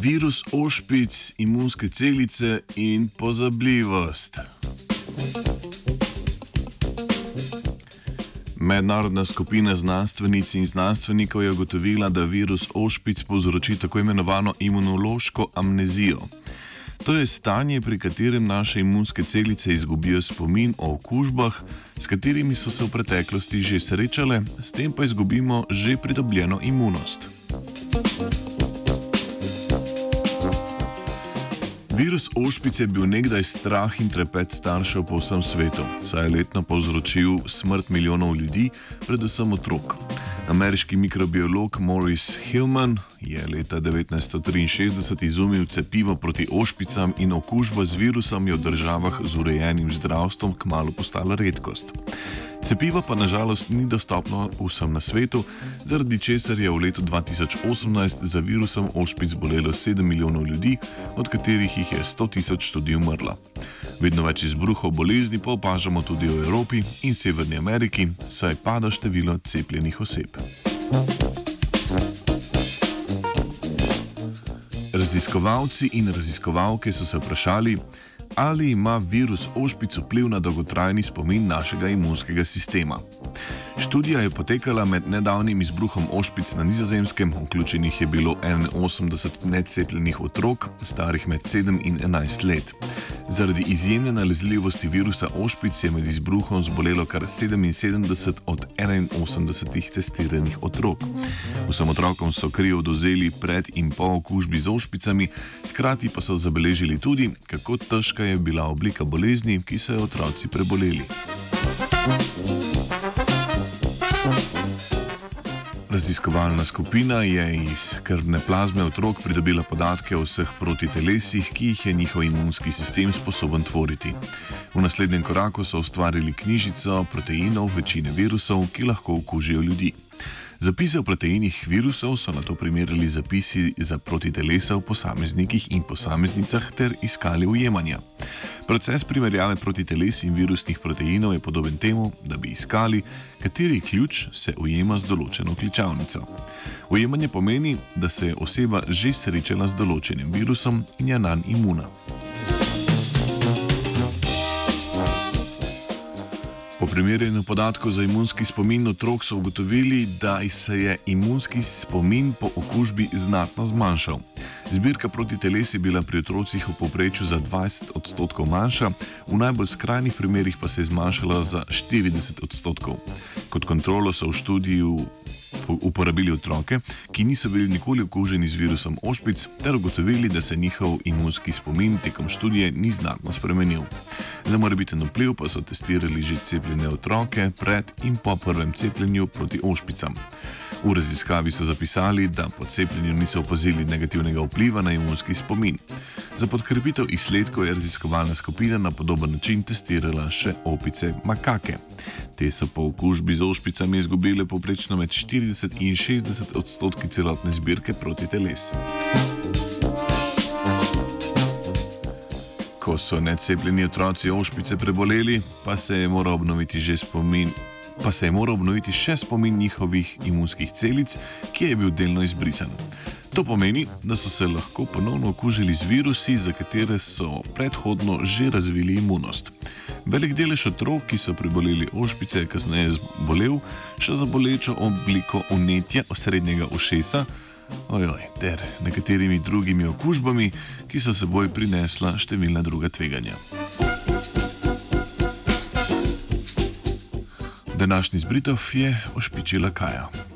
virus ošpic, imunske celice in pozabljivost. Mednarodna skupina znanstvenic in znanstvenikov je ugotovila, da virus ošpic povzroči tako imenovano imunološko amnezijo. To je stanje, pri katerem naše imunske celice izgubijo spomin o okužbah, s katerimi so se v preteklosti že srečale, s tem pa izgubimo že pridobljeno imunost. Virus ošpice je bil nekdaj strah in trepet staršev po vsem svetu, saj je letno povzročil smrt milijonov ljudi, predvsem otrok. Ameriški mikrobiolog Maurice Hillman je leta 1963 izumil cepivo proti ošpicam in okužba z virusom je v državah z urejenim zdravstvom kmalo postala redkost. Cepivo pa nažalost ni dostopno vsem na svetu, zaradi česar je v letu 2018 za virusom ošpic bolelo 7 milijonov ljudi, od katerih jih je 100 tisoč tudi umrlo. Vedno več izbruhov bolezni pa opažamo tudi v Evropi in Severni Ameriki, saj pada število cepljenih oseb. Raziskovalci in raziskovalke so se vprašali, ali ima virus ošpic vpliv na dolgotrajni spomin našega imunskega sistema. Študija je potekala med nedavnim izbruhom ošpic na nizozemskem, vključenih je bilo 81 necepljenih otrok, starih med 7 in 11 let. Zaradi izjemne nalezljivosti virusa ošpic je med izbruhom zbolelo kar 77 od 81 testiranih otrok. Vsem otrokom so kri odozeli pred in po okužbi z ošpicami, hkrati pa so zabeležili tudi, kako težka je bila oblika bolezni, ki so jo otroci preboleli. Raziskovalna skupina je iz krvne plazme otrok pridobila podatke o vseh protitelesih, ki jih je njihov imunski sistem sposoben tvoriti. V naslednjem koraku so ustvarili knjižico proteinov večine virusov, ki lahko okužijo ljudi. Zapise o proteinih virusov so na to primerjali zapisi za protitelesa v posameznikih in posameznicah ter iskali ujemanja. Proces primerjave protiteles in virusnih proteinov je podoben temu, da bi iskali, kateri ključ se ujema z določeno kličavnico. Ujemanje pomeni, da se je oseba že srečala z določenim virusom in je na njega imuna. Po primerjanju podatkov za imunski spomin otrok so ugotovili, da se je imunski spomin po okužbi znatno zmanjšal. Zbirka proti teles je bila pri otrocih v povprečju za 20 odstotkov manjša, v najbolj skrajnih primerjih pa se je zmanjšala za 40 odstotkov. Kot kontrolo so v študiju uporabili otroke, ki niso bili nikoli okuženi z virusom ošpic, ter ugotovili, da se njihov imunski spomin tekom študije ni znatno spremenil. Za morebiten vpliv pa so testirali že cepljene otroke pred in po prvem cepljenju proti ošpicam. V raziskavi so zapisali, da po cepljenju niso opazili negativnega vpliva na imunski spomin. Za podkrepitev izsledkov je raziskovalna skupina na podoben način testirala še opice makake. Te so po okužbi z ošpicami izgubile poprečno med 40 in 60 odstotki celotne zbirke proti teles. Ko so necepljeni otroci ošpice preboleli, pa se je moral obnoviti že spomin. Pa se je moral obnoviti še spomin njihovih imunskih celic, ki je bil delno izbrisan. To pomeni, da so se lahko ponovno okužili z virusi, za katere so predhodno že razvili imunost. Velik delež otrok, ki so preboleli ošpice, je kasneje zbolel še za bolečo obliko unetja osrednjega ušesa, ojoj, ter nekaterimi drugimi okužbami, ki so seboj prinesla številna druga tveganja. Današnji zbritov je ošpičila Kaja.